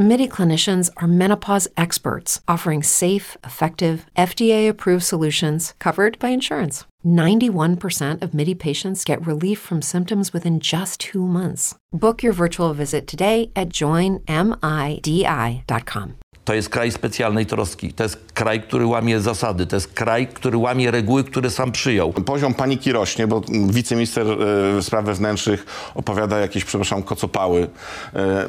MIDI clinicians are menopause experts offering safe, effective, FDA approved solutions covered by insurance. 91% of MIDI patients get relief from symptoms within just two months. Book your virtual visit today at joinmidi.com. To jest kraj specjalnej troski. To jest kraj, który łamie zasady. To jest kraj, który łamie reguły, które sam przyjął. Poziom paniki rośnie, bo wiceminister e, spraw wewnętrznych opowiada jakieś, przepraszam, kocopały. E, e,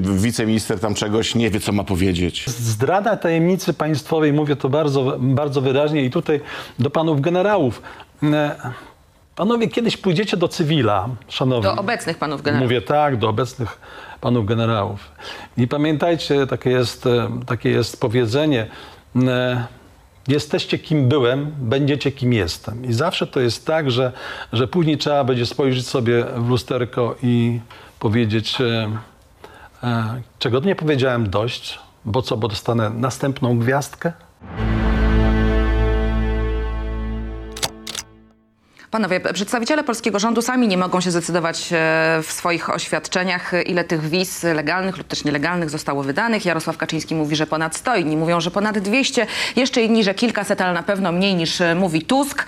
wiceminister tam czegoś nie wie, co ma powiedzieć. Zdrada tajemnicy państwowej, mówię to bardzo, bardzo wyraźnie i tutaj do panów generałów. E, Panowie, kiedyś pójdziecie do cywila, szanowni. Do obecnych panów generałów. Mówię tak, do obecnych panów generałów. I pamiętajcie, takie jest, e, takie jest powiedzenie, e, jesteście kim byłem, będziecie kim jestem. I zawsze to jest tak, że, że później trzeba będzie spojrzeć sobie w lusterko i powiedzieć, e, czego nie powiedziałem dość, bo co, bo dostanę następną gwiazdkę? Panowie, przedstawiciele polskiego rządu sami nie mogą się zdecydować e, w swoich oświadczeniach, ile tych wiz legalnych lub też nielegalnych zostało wydanych. Jarosław Kaczyński mówi, że ponad 100, inni mówią, że ponad 200, jeszcze inni, że kilkaset, ale na pewno mniej niż e, mówi Tusk.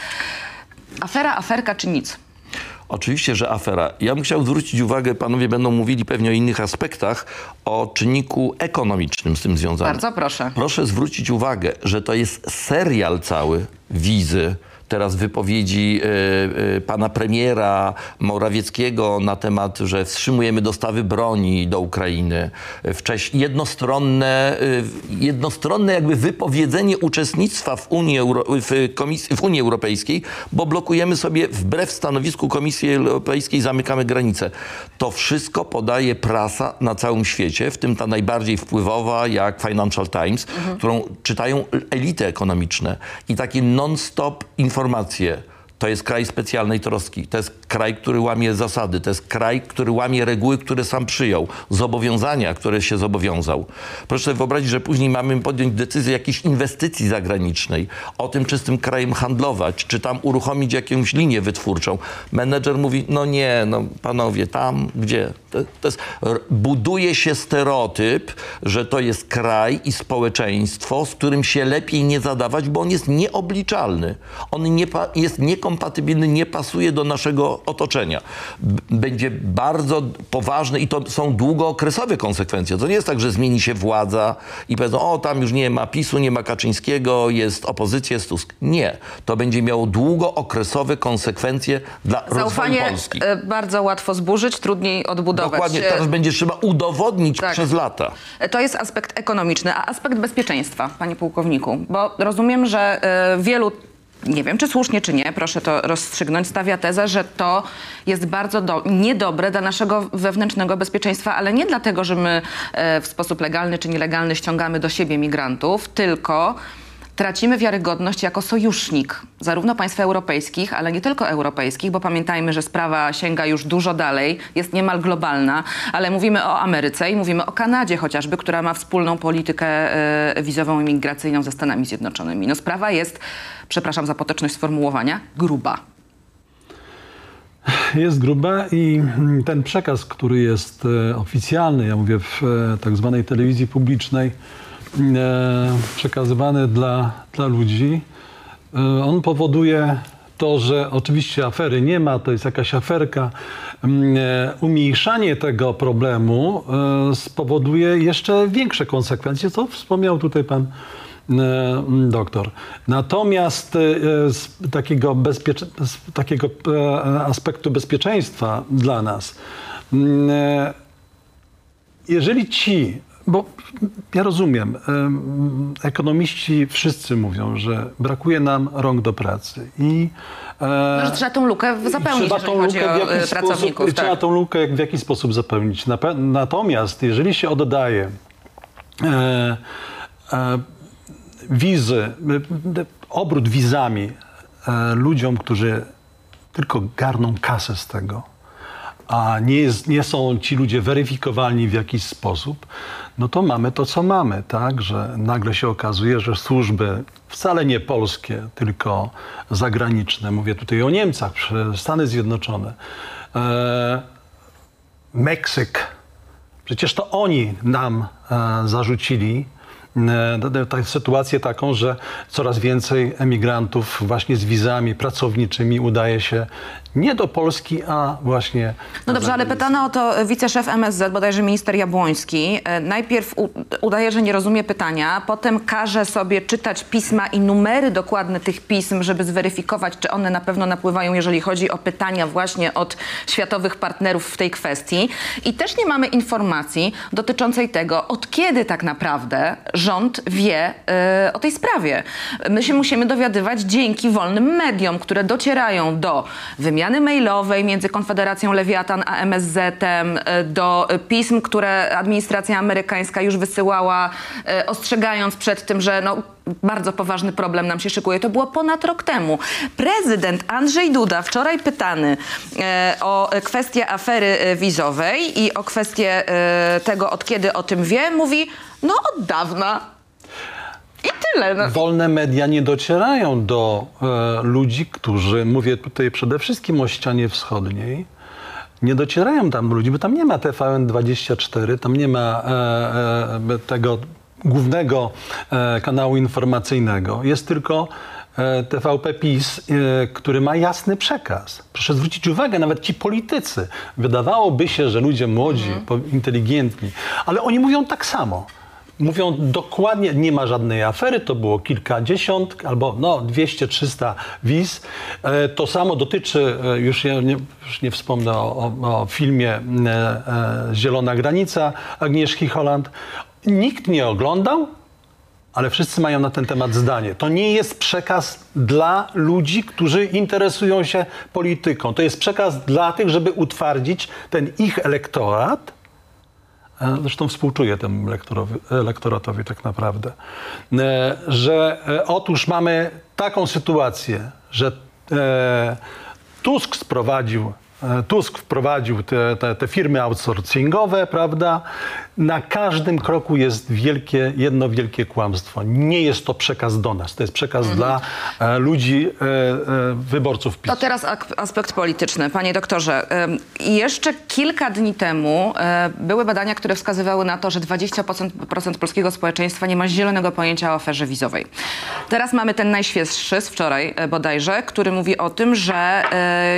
Afera, aferka czy nic? Oczywiście, że afera. Ja bym chciał zwrócić uwagę, panowie będą mówili pewnie o innych aspektach, o czynniku ekonomicznym z tym związanym. Bardzo proszę. Proszę zwrócić uwagę, że to jest serial cały wizy, teraz wypowiedzi y, y, pana premiera Morawieckiego na temat, że wstrzymujemy dostawy broni do Ukrainy. Wcześniej jednostronne, y, jednostronne jakby wypowiedzenie uczestnictwa w Unii, Euro, w, Komisji, w Unii Europejskiej, bo blokujemy sobie wbrew stanowisku Komisji Europejskiej, zamykamy granice. To wszystko podaje prasa na całym świecie, w tym ta najbardziej wpływowa, jak Financial Times, którą czytają elity ekonomiczne. I takie non-stop informacje. To jest kraj specjalnej troski. To jest kraj, który łamie zasady. To jest kraj, który łamie reguły, które sam przyjął. Zobowiązania, które się zobowiązał. Proszę sobie wyobrazić, że później mamy podjąć decyzję jakiejś inwestycji zagranicznej. O tym, czy z tym krajem handlować, czy tam uruchomić jakąś linię wytwórczą. Menedżer mówi, no nie, no panowie, tam, gdzie? To, to jest, buduje się stereotyp, że to jest kraj i społeczeństwo, z którym się lepiej nie zadawać, bo on jest nieobliczalny. On nie jest niekompatybilny, nie pasuje do naszego otoczenia. Będzie bardzo poważny i to są długookresowe konsekwencje. To nie jest tak, że zmieni się władza i powiedzą, o tam już nie ma PiSu, nie ma Kaczyńskiego, jest opozycja, jest Tusk. Nie. To będzie miało długookresowe konsekwencje dla rozwoju Zaufanie Polski. e, bardzo łatwo zburzyć, trudniej odbudować. Dokładnie, E, teraz będzie trzeba udowodnić tak. przez lata. To jest aspekt ekonomiczny, a aspekt bezpieczeństwa, panie pułkowniku, bo rozumiem, że e, wielu, nie wiem czy słusznie, czy nie, proszę to rozstrzygnąć, stawia tezę, że to jest bardzo do, niedobre dla naszego wewnętrznego bezpieczeństwa, ale nie dlatego, że my e, w sposób legalny czy nielegalny ściągamy do siebie migrantów, tylko tracimy wiarygodność jako sojusznik zarówno państw europejskich, ale nie tylko europejskich, bo pamiętajmy, że sprawa sięga już dużo dalej, jest niemal globalna, ale mówimy o Ameryce i mówimy o Kanadzie chociażby, która ma wspólną politykę e, wizową i migracyjną ze Stanami Zjednoczonymi. No sprawa jest, przepraszam za potoczność sformułowania, gruba. Jest gruba i mm, ten przekaz, który jest e, oficjalny, ja mówię w e, tak zwanej telewizji publicznej, przekazywany dla, dla ludzi, e, on powoduje to, że oczywiście afery nie ma, to jest jakaś aferka. Mm, e, Umniejszanie tego problemu e, spowoduje jeszcze większe konsekwencje, co wspomniał tutaj pan e, doktor. Natomiast e, z takiego, z takiego e, aspektu bezpieczeństwa dla nas, e, jeżeli ci, bo ja rozumiem, em, ekonomiści wszyscy mówią, że brakuje nam rąk do pracy i No, że trzeba tą lukę zapełnić, trzeba tą lukę w jakiś e, sposób, pracowników. Trzeba Tak. tą lukę w jakiś sposób zapełnić. Natomiast jeżeli się oddaje e, e, wizy, e, obrót wizami e, ludziom, którzy tylko garną kasę z tego, a nie, jest, nie są ci ludzie weryfikowalni w jakiś sposób, no to mamy to, co mamy, tak? Że nagle się okazuje, że służby wcale nie polskie, tylko zagraniczne, mówię tutaj o Niemcach, Stany Zjednoczone, e, Meksyk, przecież to oni nam e, zarzucili e, sytuację taką, że coraz więcej emigrantów właśnie z wizami pracowniczymi udaje się nie do Polski, a właśnie. No dobrze, ale pytano o to wiceszef MSZ, bodajże minister Jabłoński. E, najpierw udaje, że nie rozumie pytania, potem każe sobie czytać pisma i numery dokładne tych pism, żeby zweryfikować, czy one na pewno napływają, jeżeli chodzi o pytania właśnie od światowych partnerów w tej kwestii. I też nie mamy informacji dotyczącej tego, od kiedy tak naprawdę rząd wie yy, o tej sprawie. My się musimy dowiadywać dzięki wolnym mediom, które docierają do wymiany wymiany mailowej między Konfederacją Lewiatan a MSZ-em, e, do pism, które administracja amerykańska już wysyłała, e, ostrzegając przed tym, że no, bardzo poważny problem nam się szykuje. To było ponad rok temu. Prezydent Andrzej Duda, wczoraj pytany e, o kwestię afery wizowej i o kwestię tego, od kiedy o tym wie, mówi, no od dawna. I tyle. No. Wolne media nie docierają do e, ludzi, którzy, mówię tutaj przede wszystkim o ścianie wschodniej, nie docierają tam ludzi, bo tam nie ma TVN24, tam nie ma e, e, tego głównego e, kanału informacyjnego. Jest tylko e, TVP PiS, e, który ma jasny przekaz. Proszę zwrócić uwagę, nawet ci politycy, wydawałoby się, że ludzie młodzi, mhm. inteligentni, ale oni mówią tak samo mówią dokładnie, nie ma żadnej afery, to było kilkadziesiąt albo no 200-300 wiz. E, to samo dotyczy, e, już nie, już nie wspomnę o, o, filmie e, Zielona Granica Agnieszki Holland. Nikt nie oglądał, ale wszyscy mają na ten temat zdanie. To nie jest przekaz dla ludzi, którzy interesują się polityką. To jest przekaz dla tych, żeby utwardzić ten ich elektorat, zresztą współczuję temu elektoratowi tak naprawdę, e, że e, otóż mamy taką sytuację, że e, Tusk sprowadził Tusk wprowadził te, te, te, firmy outsourcingowe, prawda? Na każdym kroku jest wielkie, jedno wielkie kłamstwo. Nie jest to przekaz do nas, to jest przekaz mhm. dla e, ludzi, e, e, wyborców PiS. To teraz aspekt polityczny. Panie doktorze, e, jeszcze kilka dni temu e, były badania, które wskazywały na to, że 20% polskiego społeczeństwa nie ma zielonego pojęcia o aferze wizowej. Teraz mamy ten najświeższy z wczoraj e, bodajże, który mówi o tym, że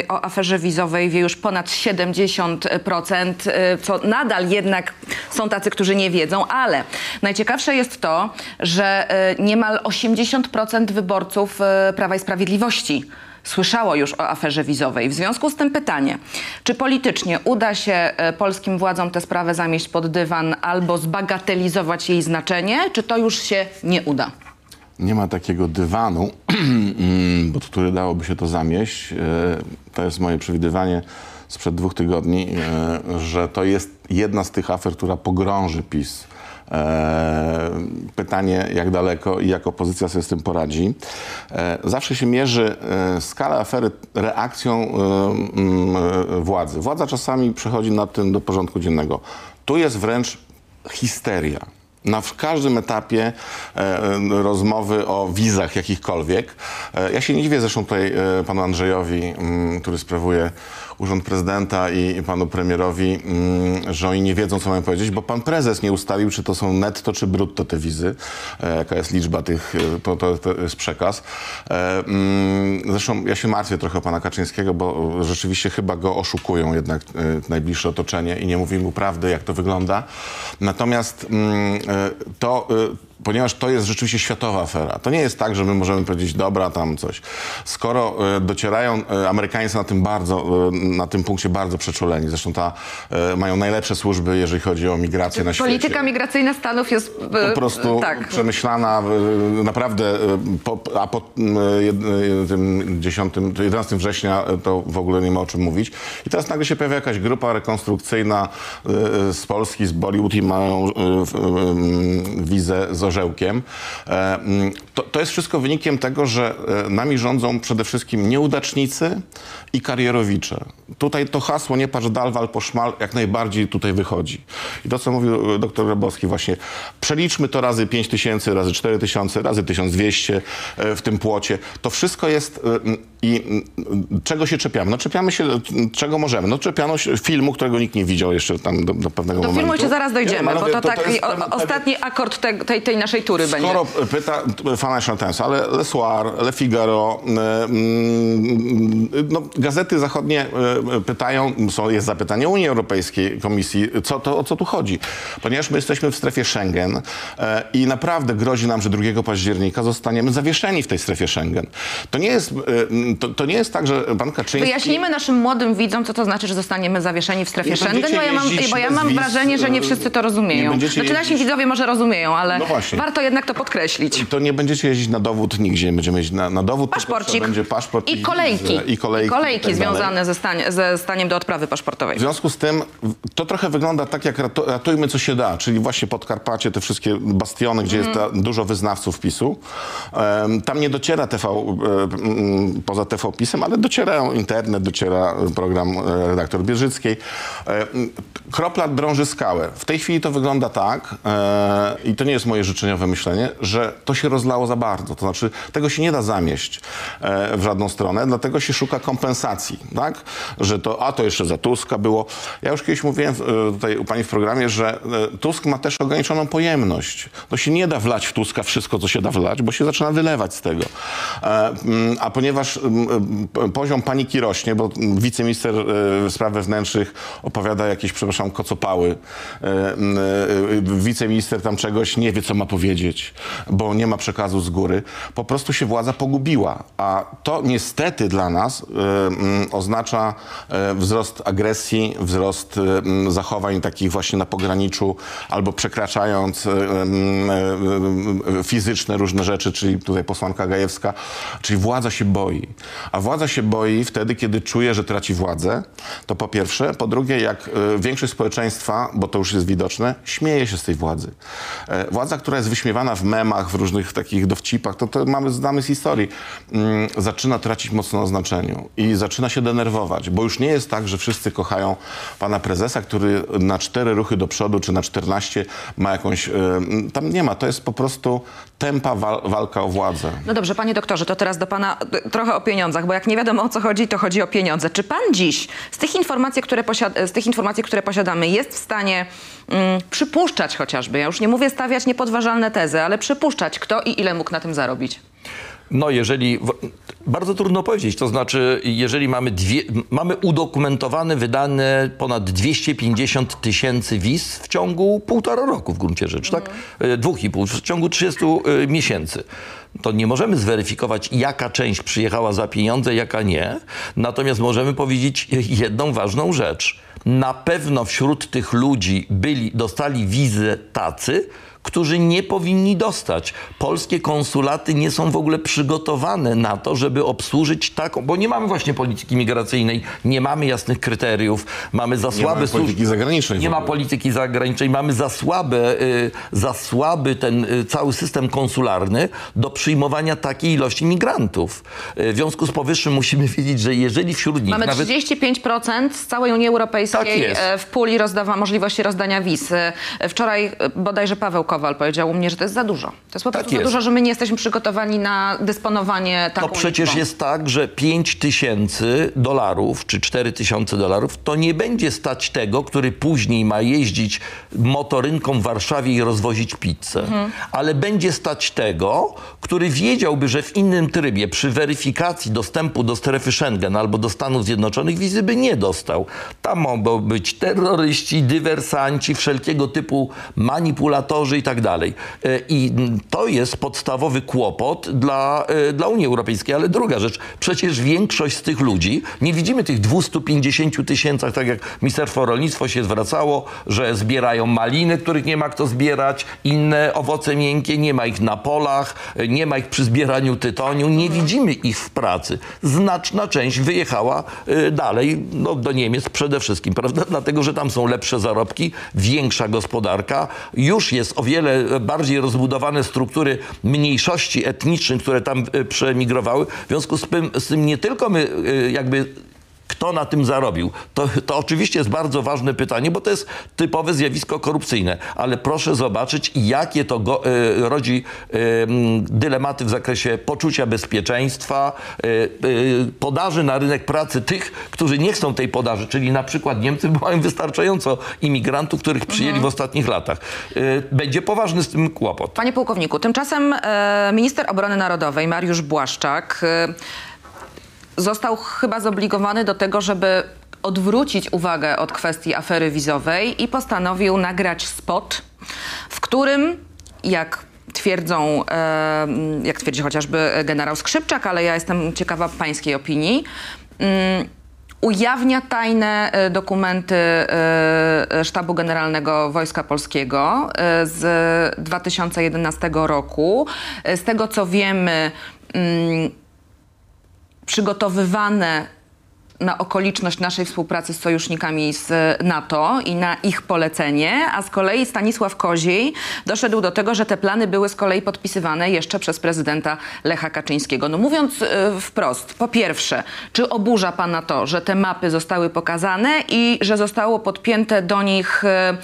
o aferze wizowej wie już ponad 70%, co nadal jednak są tacy, którzy nie wiedzą, ale najciekawsze jest to, że e, niemal 80% wyborców e, Prawa i Sprawiedliwości słyszało już o aferze wizowej. W związku z tym pytanie, czy politycznie uda się e, polskim władzom tę sprawę zamieść pod dywan albo zbagatelizować jej znaczenie, czy to już się nie uda? Nie ma takiego dywanu, mm, pod który dałoby się to zamieść. To jest moje przewidywanie sprzed dwóch tygodni, e, że to jest jedna z tych afer, która pogrąży PiS. E, pytanie, jak daleko i jak opozycja sobie z tym poradzi. E, zawsze się mierzy skala afery reakcją mm, władzy. Władza czasami przechodzi nad tym do porządku dziennego. Tu jest wręcz histeria na każdym etapie e, rozmowy o wizach jakichkolwiek. E, ja się nie dziwię zresztą tutaj e, panu Andrzejowi, m, mm, który sprawuje urząd prezydenta i, panu premierowi, mm, że oni nie wiedzą, co mają powiedzieć, bo pan prezes nie ustalił, czy to są netto, czy brutto te wizy, e, jaka jest liczba tych, e, to, to, to jest przekaz. E, mm, zresztą ja się martwię trochę o pana Kaczyńskiego, bo rzeczywiście chyba go oszukują jednak najbliższe otoczenie i nie mówi mu prawdy, jak to wygląda. Natomiast E, to ponieważ to jest rzeczywiście światowa afera. To nie jest tak, że my możemy powiedzieć, dobra, tam coś. Skoro e, docierają Amerykanie na tym bardzo, na tym punkcie bardzo przeczuleni. Zresztą ta, mają najlepsze służby, jeżeli chodzi o migrację na świecie. Polityka migracyjna Stanów jest po prostu tak. przemyślana, naprawdę, a po tym 10, 11 września to w ogóle nie ma o czym mówić. I teraz nagle się pojawia jakaś grupa rekonstrukcyjna z Polski, z Bollywood i mają wizę z orzełkiem. E, mm, To, to jest wszystko wynikiem tego, że e, nami rządzą przede wszystkim nieudacznicy i karierowicze. Tutaj to hasło nie patrz dalwal po szmal jak najbardziej tutaj wychodzi. I to, co mówił e, dr Grabowski właśnie, przeliczmy to razy 5 tysięcy, razy 4 tysiące, razy 1200 e, w tym płocie. To wszystko jest i czego się czepiamy? No czepiamy się czego możemy. No czepiano się filmu, którego nikt nie widział jeszcze tam do, do pewnego Do momentu. filmu jeszcze zaraz dojdziemy, Ja bo mówię, to, taki jest o, ostatni akord te, tej, tej naszej tury będzie. Skoro pyta Financial Times, ale Le Soir, Le Figaro, e, mm, no, gazety zachodnie e, pytają, są, jest zapytanie Unii Europejskiej, Komisji, co to, o co tu chodzi? Ponieważ my jesteśmy w strefie Schengen e, i naprawdę grozi nam, że 2 października zostaniemy zawieszeni w tej strefie Schengen. To nie jest, e, to, to nie jest tak, że pan Kaczyński... Wyjaśnijmy naszym młodym widzom, co to znaczy, że zostaniemy zawieszeni w strefie Schengen, bo ja mam, bo ja mam wrażenie, że nie wszyscy to rozumieją. Znaczy nasi widzowie może rozumieją, ale No właśnie. warto jednak to podkreślić. To nie będziecie jeździć na dowód nigdzie, będziemy jeździć na, na dowód. Paszporcik. Będzie paszport I kolejki. I kolejki, i tak dalej. związane ze, stanie, ze staniem do odprawy paszportowej. W związku z tym to trochę wygląda tak, jak ratu, ratujmy co się da, czyli właśnie Podkarpacie, te wszystkie bastiony, gdzie jest ta, dużo wyznawców PiSu. Em, tam nie dociera TV, e, m, poza TV PiSem, ale docierają internet, dociera program e, redaktor Bierzyckiej. E, m, kropla drąży skałę. W tej chwili to wygląda tak, e, i to nie jest moje życzeniowe myślenie, że to się rozlało za bardzo. To znaczy, tego się nie da zamieść e, w żadną stronę, dlatego się szuka kompensacji, tak? Że to, a to jeszcze za Tuska było. Ja już kiedyś mówiłem e, tutaj u pani w programie, że e, Tusk ma też ograniczoną pojemność. To się nie da wlać w Tuska wszystko, co się da wlać, bo się zaczyna wylewać z tego. Mm, A ponieważ mm, poziom paniki rośnie, bo wiceminister spraw wewnętrznych opowiada jakieś, przepraszam, kocopały. Wiceminister tam czegoś nie wie, co powiedzieć, bo nie ma przekazu z góry. Po prostu się władza pogubiła. A to niestety dla nas mm, oznacza e, wzrost agresji, wzrost mm, zachowań takich właśnie na pograniczu albo przekraczając mm, fizyczne różne rzeczy, czyli tutaj posłanka Gajewska, czyli władza się boi. A władza się boi wtedy, kiedy czuje, że traci władzę, to po pierwsze. Po drugie, jak większość społeczeństwa, bo to już jest widoczne, śmieje się z tej władzy. Władza, która jest wyśmiewana w memach, w różnych takich dowcipach, to, to mamy, znamy z historii, mm, zaczyna tracić mocno na znaczeniu i zaczyna się denerwować, bo już nie jest tak, że wszyscy kochają pana prezesa, który na cztery ruchy do przodu, czy na 14 ma jakąś... e, Tam nie ma, to jest po prostu tempa wal, walka o władzę. No dobrze, panie doktorze, to teraz do pana y, trochę o pieniądzach, bo jak nie wiadomo o co chodzi, to chodzi o pieniądze. Czy pan dziś z tych informacji, które, z tych informacji, które posiadamy, jest w stanie mm, przypuszczać chociażby, ja już nie mówię stawiać niepodważalne tezy, ale przypuszczać, kto i ile mógł na tym zarobić? No jeżeli, bardzo trudno powiedzieć, to znaczy jeżeli mamy, dwie, mamy udokumentowane, wydane ponad 250 tysięcy wiz w ciągu półtora roku w gruncie rzeczy, tak? E, Dwóch i pół, w ciągu 30 e, miesięcy. To nie możemy zweryfikować, jaka część przyjechała za pieniądze, jaka nie. Natomiast możemy powiedzieć jedną ważną rzecz. Na pewno wśród tych ludzi byli, dostali wizę tacy, którzy nie powinni dostać. Polskie konsulaty nie są w ogóle przygotowane na to, żeby obsłużyć taką, bo nie mamy właśnie polityki migracyjnej, nie mamy jasnych kryteriów, mamy za słabe mamy służ- polityki zagranicznej Nie ma polityki zagranicznej, mamy za słabe, y, za słaby ten y, cały system konsularny do przyjmowania takiej ilości migrantów. Y, w związku z powyższym musimy wiedzieć, że jeżeli wśród nich Mamy nawet 35% z całej Unii Tak Europejskiej jest. e, w puli rozdawa możliwości rozdania wiz. E, Wczoraj e, bodajże Paweł Kowal powiedział u mnie, że to jest za dużo. To jest po Tak prostu za jest. dużo, że my nie jesteśmy przygotowani na dysponowanie taką To przecież liczbą. jest tak, że 5 tysięcy dolarów czy 4 tysiące dolarów to nie będzie stać tego, który później ma jeździć motorynką w Warszawie i rozwozić pizzę. Ale będzie stać tego, który wiedziałby, że w innym trybie przy weryfikacji dostępu do strefy Schengen albo do Stanów Zjednoczonych wizy by nie dostał. Tam mogą być terroryści, dywersanci, wszelkiego typu manipulatorzy i tak dalej. E, I to jest podstawowy kłopot dla, e, dla Unii Europejskiej. Ale druga rzecz, przecież większość z tych ludzi, nie widzimy tych 250 tysięcy, tak jak Ministerstwo Rolnictwo się zwracało, że zbierają maliny, których nie ma kto zbierać, inne owoce miękkie, nie ma ich na polach, e, nie ma ich przy zbieraniu tytoniu, nie widzimy ich w pracy. Znaczna część wyjechała dalej, no, do Niemiec przede wszystkim, prawda? Dlatego, że tam są lepsze zarobki, większa gospodarka, już jest o wiele bardziej rozbudowane struktury mniejszości etnicznych, które tam e, przemigrowały. W związku z tym, z tym nie tylko my e, jakby kto na tym zarobił? To, to oczywiście jest bardzo ważne pytanie, bo to jest typowe zjawisko korupcyjne, ale proszę zobaczyć, jakie to go, y, rodzi y, dylematy w zakresie poczucia bezpieczeństwa, y, podaży na rynek pracy tych, którzy nie chcą tej podaży, czyli na przykład Niemcy mają wystarczająco imigrantów, których przyjęli w ostatnich latach. Będzie poważny z tym kłopot. Panie pułkowniku, tymczasem minister obrony narodowej Mariusz Błaszczak został chyba zobligowany do tego, żeby odwrócić uwagę od kwestii afery wizowej i postanowił nagrać spot, w którym, jak twierdzą, jak twierdzi chociażby generał Skrzypczak, ale ja jestem ciekawa pańskiej opinii, ujawnia tajne e, dokumenty e, Sztabu Generalnego Wojska Polskiego e, z 2011 roku. Z tego co wiemy, przygotowywane na okoliczność naszej współpracy z sojusznikami z NATO i na ich polecenie, a z kolei Stanisław Koziej doszedł do tego, że te plany były z kolei podpisywane jeszcze przez prezydenta Lecha Kaczyńskiego. No mówiąc e, wprost, po pierwsze, czy oburza pana to, że te mapy zostały pokazane i że zostało podpięte do nich e,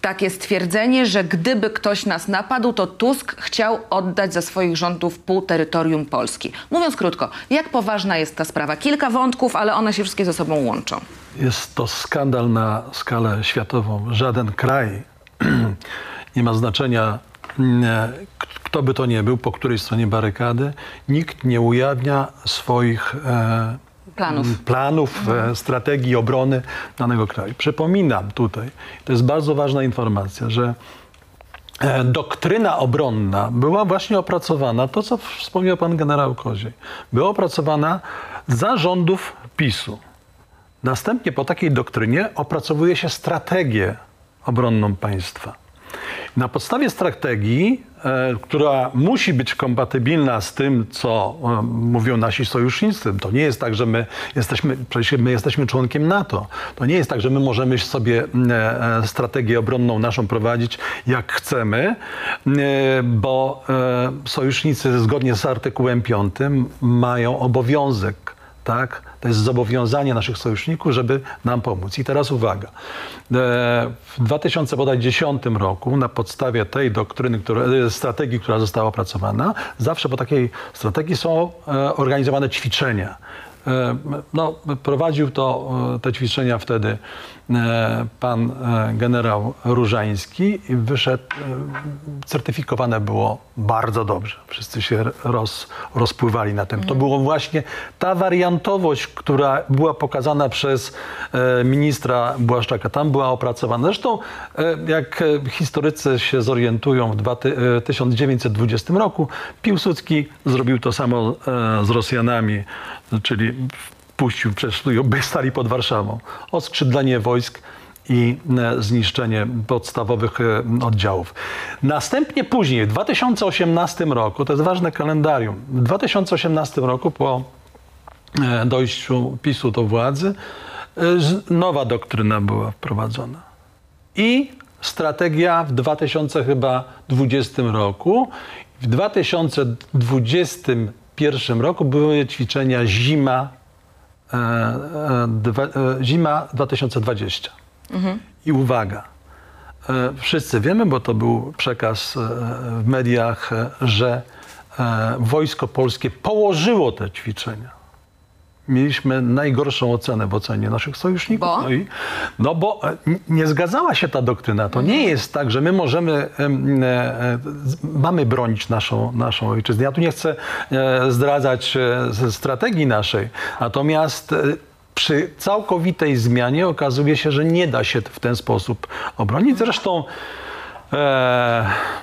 takie stwierdzenie, że gdyby ktoś nas napadł, to Tusk chciał oddać ze swoich rządów pół terytorium Polski. Mówiąc krótko, jak poważna jest ta sprawa? Kilka wątków, ale one się wszystkie ze sobą łączą. Jest to skandal na skalę światową. Żaden kraj nie ma znaczenia, nie, k- kto by to nie był, po której stronie barykady. Nikt nie ujawnia swoich e, Planów. m, planów e, strategii obrony danego kraju. Przypominam tutaj, to jest bardzo ważna informacja, że e, doktryna obronna była właśnie opracowana, to co wspomniał pan generał Koziej, była opracowana za rządów PiSu. Następnie po takiej doktrynie opracowuje się strategię obronną państwa. Na podstawie strategii, e, która musi być kompatybilna z tym, co e, mówią nasi sojusznicy, to nie jest tak, że my jesteśmy, przecież my jesteśmy członkiem NATO. To nie jest tak, że my możemy sobie e, e, strategię obronną naszą prowadzić jak chcemy, bo sojusznicy zgodnie z artykułem 5 mają obowiązek tak? To jest zobowiązanie naszych sojuszników, żeby nam pomóc. I teraz uwaga. E, W 2010 roku na podstawie tej doktryny, która, e, strategii, która została opracowana, zawsze po takiej strategii są e, organizowane ćwiczenia. E, No, prowadził to, te ćwiczenia wtedy pan e, generał Różański wyszedł, e, certyfikowane było bardzo dobrze. Wszyscy się roz, rozpływali na tym. To było właśnie ta wariantowość, która była pokazana przez e, ministra Błaszczaka. Tam była opracowana. Zresztą, e, jak e, historycy się zorientują, w dwa ty- e, 1920 roku Piłsudski zrobił to samo e, z Rosjanami, czyli wpuścił, przeszli, by stali pod Warszawą. Oskrzydlenie wojsk i e, zniszczenie podstawowych e, oddziałów. Następnie później, w 2018 roku, to jest ważne kalendarium, w 2018 roku po e, dojściu PiSu do władzy, nowa doktryna była wprowadzona. I strategia w 2020 roku. W 2021 roku były ćwiczenia zima, dwa, e, zima 2020. I uwaga, e, wszyscy wiemy, bo to był przekaz e, w mediach, e, że e, Wojsko Polskie położyło te ćwiczenia mieliśmy najgorszą ocenę w ocenie naszych sojuszników. Bo? No, i, no bo e, nie zgadzała się ta doktryna. To nie jest tak, że my możemy, em, e, e, mamy bronić naszą, naszą ojczyznę. Ja tu nie chcę zdradzać strategii naszej, natomiast przy całkowitej zmianie okazuje się, że nie da się w ten sposób obronić. Zresztą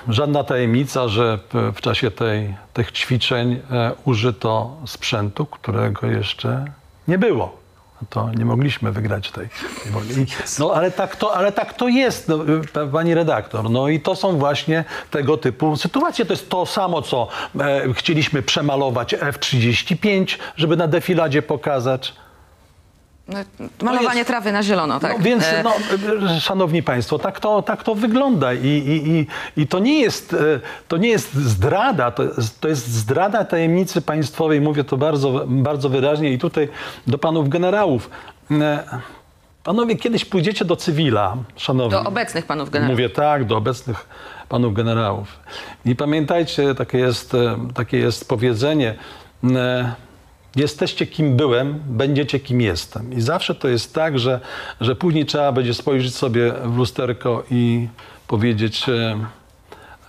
żadna tajemnica, że w- czasie tej, tych ćwiczeń e, użyto sprzętu, którego jeszcze nie było. To nie mogliśmy wygrać tej, no ale tak to, ale tak to jest, no, p- pani redaktor. No i to są właśnie tego typu sytuacje. To jest to samo, co e, chcieliśmy przemalować F-35, żeby na defiladzie pokazać. No, Malowanie jest- trawy na zielono, tak. No, więc, E, no, szanowni państwo, tak to, tak to wygląda I, i, i, i to, nie jest, e, to nie jest zdrada, to, jest- to jest zdrada tajemnicy państwowej, mówię to bardzo, bardzo wyraźnie i tutaj do panów generałów. E, Panowie, kiedyś pójdziecie do cywila, szanowni. Do obecnych panów generałów. Mówię tak, do obecnych panów generałów. I pamiętajcie, takie jest, takie jest powiedzenie, jesteście kim byłem, będziecie kim jestem. I zawsze to jest tak, że, że później trzeba będzie spojrzeć sobie w lusterko i powiedzieć, e,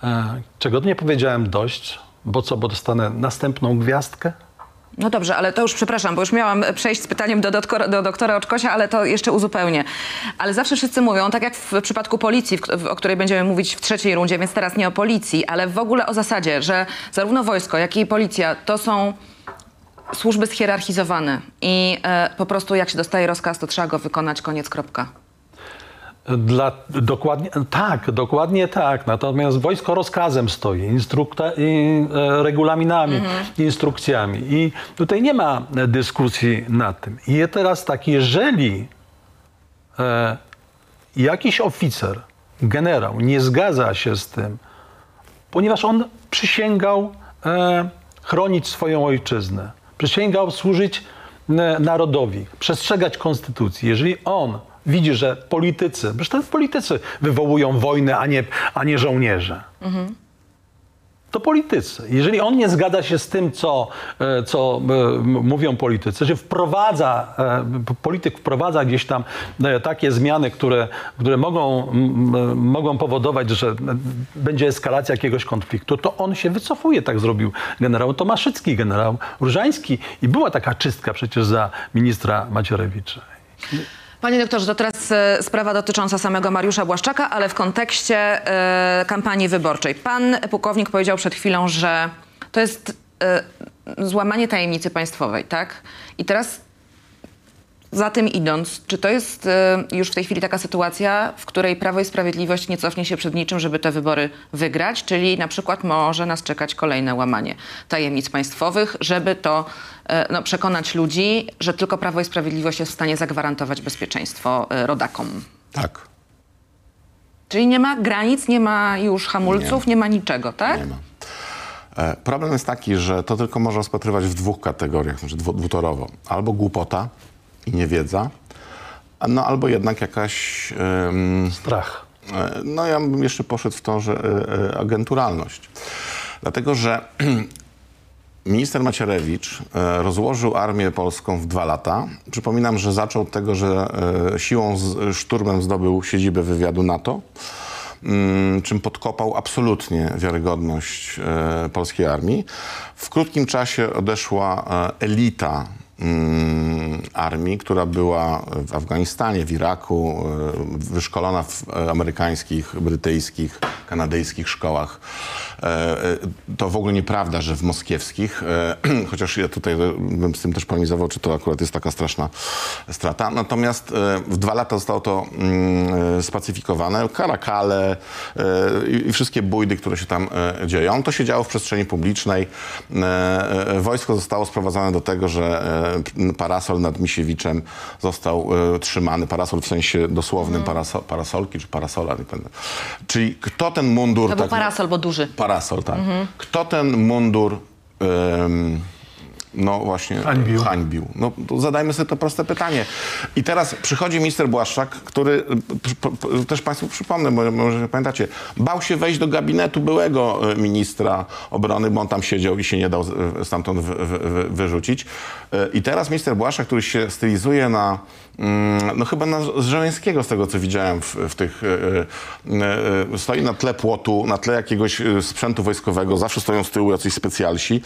e, czego nie powiedziałem dość, bo co, bo dostanę następną gwiazdkę? No dobrze, ale to już przepraszam, bo już miałam przejść z pytaniem do, do doktora Oczkosia, ale to jeszcze uzupełnię. Ale zawsze wszyscy mówią, tak jak w przypadku policji, w, w, o której będziemy mówić w trzeciej rundzie, więc teraz nie o policji, ale w ogóle o zasadzie, że zarówno wojsko, jak i policja to są służby schierarchizowane i e, po prostu jak się dostaje rozkaz, to trzeba go wykonać, koniec, kropka. Dla, dokładnie, tak, dokładnie tak. Natomiast wojsko rozkazem stoi, instrukta, i, e, regulaminami, instrukcjami. I tutaj nie ma dyskusji nad tym. I teraz tak, jeżeli e, jakiś oficer, generał nie zgadza się z tym, ponieważ on przysięgał e, chronić swoją ojczyznę, przysięgał służyć e, narodowi, przestrzegać konstytucji. Jeżeli on widzi, że politycy, zresztą politycy wywołują wojnę, a nie, a nie żołnierze. To politycy. Jeżeli on nie zgadza się z tym, co, e, co e, mówią politycy, że wprowadza, e, polityk wprowadza gdzieś tam takie zmiany, które, które mogą, mogą powodować, że będzie eskalacja jakiegoś konfliktu, to on się wycofuje. Tak zrobił generał Tomaszycki, generał Różański i była taka czystka przecież za ministra Macierewicza. Panie doktorze, to teraz e, sprawa dotycząca samego Mariusza Błaszczaka, ale w kontekście e, kampanii wyborczej. Pan pułkownik powiedział przed chwilą, że to jest e, złamanie tajemnicy państwowej, tak? I teraz za tym idąc, czy to jest e, już w tej chwili taka sytuacja, w której Prawo i Sprawiedliwość nie cofnie się przed niczym, żeby te wybory wygrać, czyli na przykład może nas czekać kolejne łamanie tajemnic państwowych, żeby to e, no, przekonać ludzi, że tylko Prawo i Sprawiedliwość jest w stanie zagwarantować bezpieczeństwo e, rodakom. Tak, Czyli nie ma granic, nie ma już hamulców, nie, ma niczego, tak? nie ma. E, Problem jest taki, że to tylko można rozpatrywać w dwóch kategoriach, znaczy dwu- dwutorowo. Albo głupota i niewiedza, no albo jednak jakaś... em, Strach. E, No ja bym jeszcze poszedł w tą, że e, e, agenturalność. Dlatego, że minister Macierewicz rozłożył armię polską w dwa lata. Przypominam, że zaczął od tego, że siłą, z, szturmem zdobył siedzibę wywiadu NATO, mm, czym podkopał absolutnie wiarygodność polskiej armii. W krótkim czasie odeszła elita armii, która była w Afganistanie, w Iraku, e, wyszkolona w e, amerykańskich, brytyjskich, kanadyjskich szkołach. E, To w ogóle nieprawda, że w moskiewskich, chociaż ja tutaj bym z tym też polemizował, czy to akurat jest taka straszna strata. Natomiast w dwa lata zostało to mm, spacyfikowane. Karakale i wszystkie bójdy, które się tam dzieją. To się działo w przestrzeni publicznej. Wojsko zostało sprowadzone do tego, że parasol nad Misiewiczem został e, trzymany. Parasol w sensie dosłownym paraso, parasolki czy parasola. Nie pamiętam. Czyli kto ten mundur... To był tak- parasol, bo duży. Parasol, tak. Kto ten mundur no właśnie Hańbił. hańbił? No zadajmy sobie to proste pytanie. I teraz przychodzi minister Błaszczak, który, p- też Państwu przypomnę, bo może pamiętacie, bał się wejść do gabinetu byłego e, ministra obrony, bo on tam siedział i się nie dał stamtąd wy, wy, wy, wyrzucić. E, I teraz minister Błaszczak, który się stylizuje na mm, no chyba na Żeleńskiego, z tego co widziałem w, w tych, e, e, e, stoi na tle płotu, na tle jakiegoś e, sprzętu wojskowego, zawsze stoją z tyłu jacyś specjalsi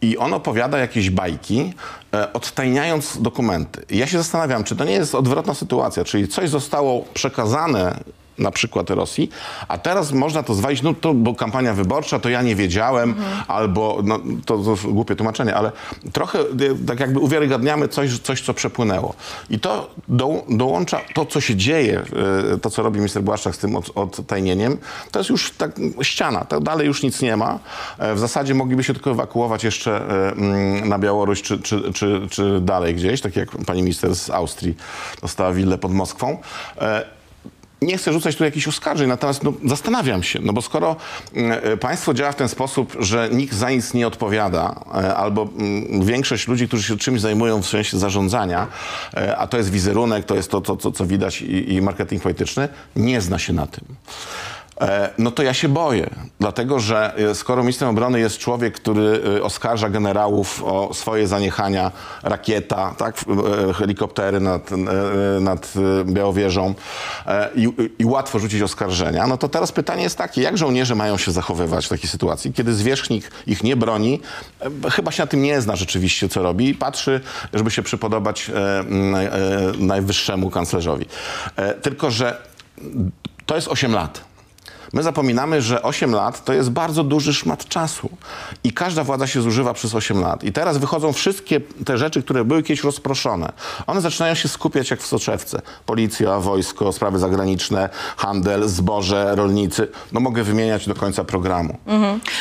i on opowiada jakieś bajki, e, odtajniając dokumenty. Ja się zastanawiam, czy to nie jest odwrotna sytuacja, czyli coś zostało przekazane na przykład Rosji, a teraz można to zwalić, no to bo kampania wyborcza, to ja nie wiedziałem, albo, no to, to głupie tłumaczenie, ale trochę e, tak jakby uwiarygadniamy coś, coś co przepłynęło. I to do, dołącza to, co się dzieje, e, to, co robi minister Błaszczak z tym od, odtajnieniem, to jest już tak ściana, to dalej już nic nie ma. E, W zasadzie mogliby się tylko ewakuować jeszcze mm, na Białoruś, czy, czy, czy, czy dalej gdzieś, tak jak pani minister z Austrii dostała willę pod Moskwą. Nie chcę rzucać tu jakichś oskarżeń, natomiast no, zastanawiam się, no bo skoro mm, e, państwo działa w ten sposób, że nikt za nic nie odpowiada, e, albo mm, większość ludzi, którzy się czymś zajmują w sensie zarządzania, e, a to jest wizerunek, to jest to, to, to co widać i, i marketing polityczny, nie zna się na tym. E, No to ja się boję, dlatego że e, skoro ministrem obrony jest człowiek, który e, oskarża generałów o swoje zaniechania, rakieta, tak, helikoptery nad, nad Białowieżą i, i łatwo rzucić oskarżenia, no to teraz pytanie jest takie, jak żołnierze mają się zachowywać w takiej sytuacji, kiedy zwierzchnik ich nie broni, chyba się na tym nie zna rzeczywiście, co robi i patrzy, żeby się przypodobać najwyższemu kanclerzowi. Tylko, że to jest 8 lat. My zapominamy, że 8 lat to jest bardzo duży szmat czasu i każda władza się zużywa przez 8 lat. I teraz wychodzą wszystkie te rzeczy, które były kiedyś rozproszone. One zaczynają się skupiać jak w soczewce. Policja, wojsko, sprawy zagraniczne, handel, zboże, rolnicy. No mogę wymieniać do końca programu.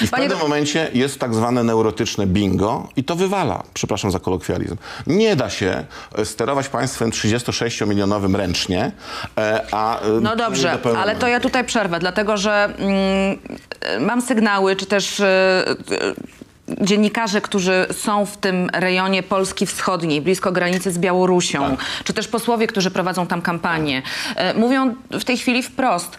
I w Panie pewnym momencie jest tak zwane neurotyczne bingo i to wywala, przepraszam za kolokwializm. Nie da się e, sterować państwem 36-milionowym ręcznie, e, a... e, No dobrze, ale to ja tutaj przerwę, dlatego że mm, mam sygnały, czy też e, e, dziennikarze, którzy są w tym rejonie Polski Wschodniej, blisko granicy z Białorusią, czy też posłowie, którzy prowadzą tam kampanię, e, mówią w tej chwili wprost.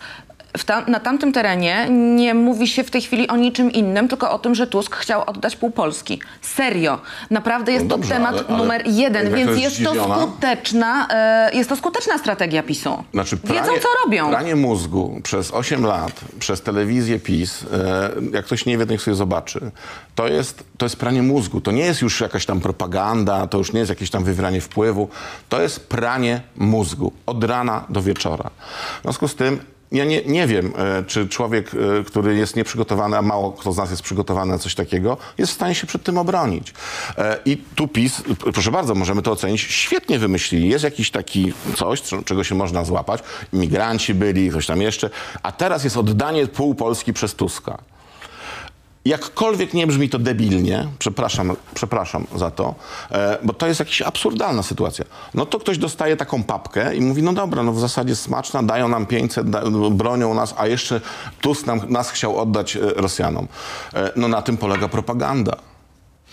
Tam, na tamtym terenie nie mówi się w tej chwili o niczym innym, tylko o tym, że Tusk chciał oddać pół Polski. Serio. Naprawdę jest No dobrze, to temat ale- ale numer jeden, jak to więc jest jest to skuteczna, e, jest to skuteczna strategia PiSu. Znaczy, Wiedzą, co robią. Pranie mózgu przez 8 lat, przez telewizję PiS, e, jak ktoś nie wie, niech sobie zobaczy. To jest, to jest pranie mózgu. To nie jest już jakaś tam propaganda, to już nie jest jakieś tam wywieranie wpływu. To jest pranie mózgu od rana do wieczora. W związku z tym ja nie, nie wiem, e, czy człowiek, e, który jest nieprzygotowany, a mało kto z nas jest przygotowany na coś takiego, jest w stanie się przed tym obronić. E, I tu PiS, proszę bardzo, możemy to ocenić, świetnie wymyślili. Jest jakiś taki coś, co- czego się można złapać. Imigranci byli, coś tam jeszcze. A teraz jest oddanie pół Polski przez Tuska. Jakkolwiek nie brzmi to debilnie, przepraszam, przepraszam za to, e, bo to jest jakaś absurdalna sytuacja. No to ktoś dostaje taką papkę i mówi, no dobra, no w zasadzie smaczna, dają nam 500, da, bronią nas, a jeszcze Tusk nam, nas chciał oddać e, Rosjanom. E, no na tym polega propaganda.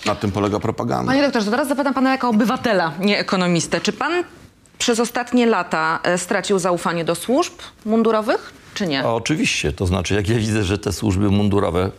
Na tym polega propaganda. Panie doktorze, to teraz zapytam pana jako obywatela, nie ekonomistę. Czy pan przez ostatnie lata e, stracił zaufanie do służb mundurowych, czy nie? A oczywiście, to znaczy jak ja widzę, że te służby mundurowe,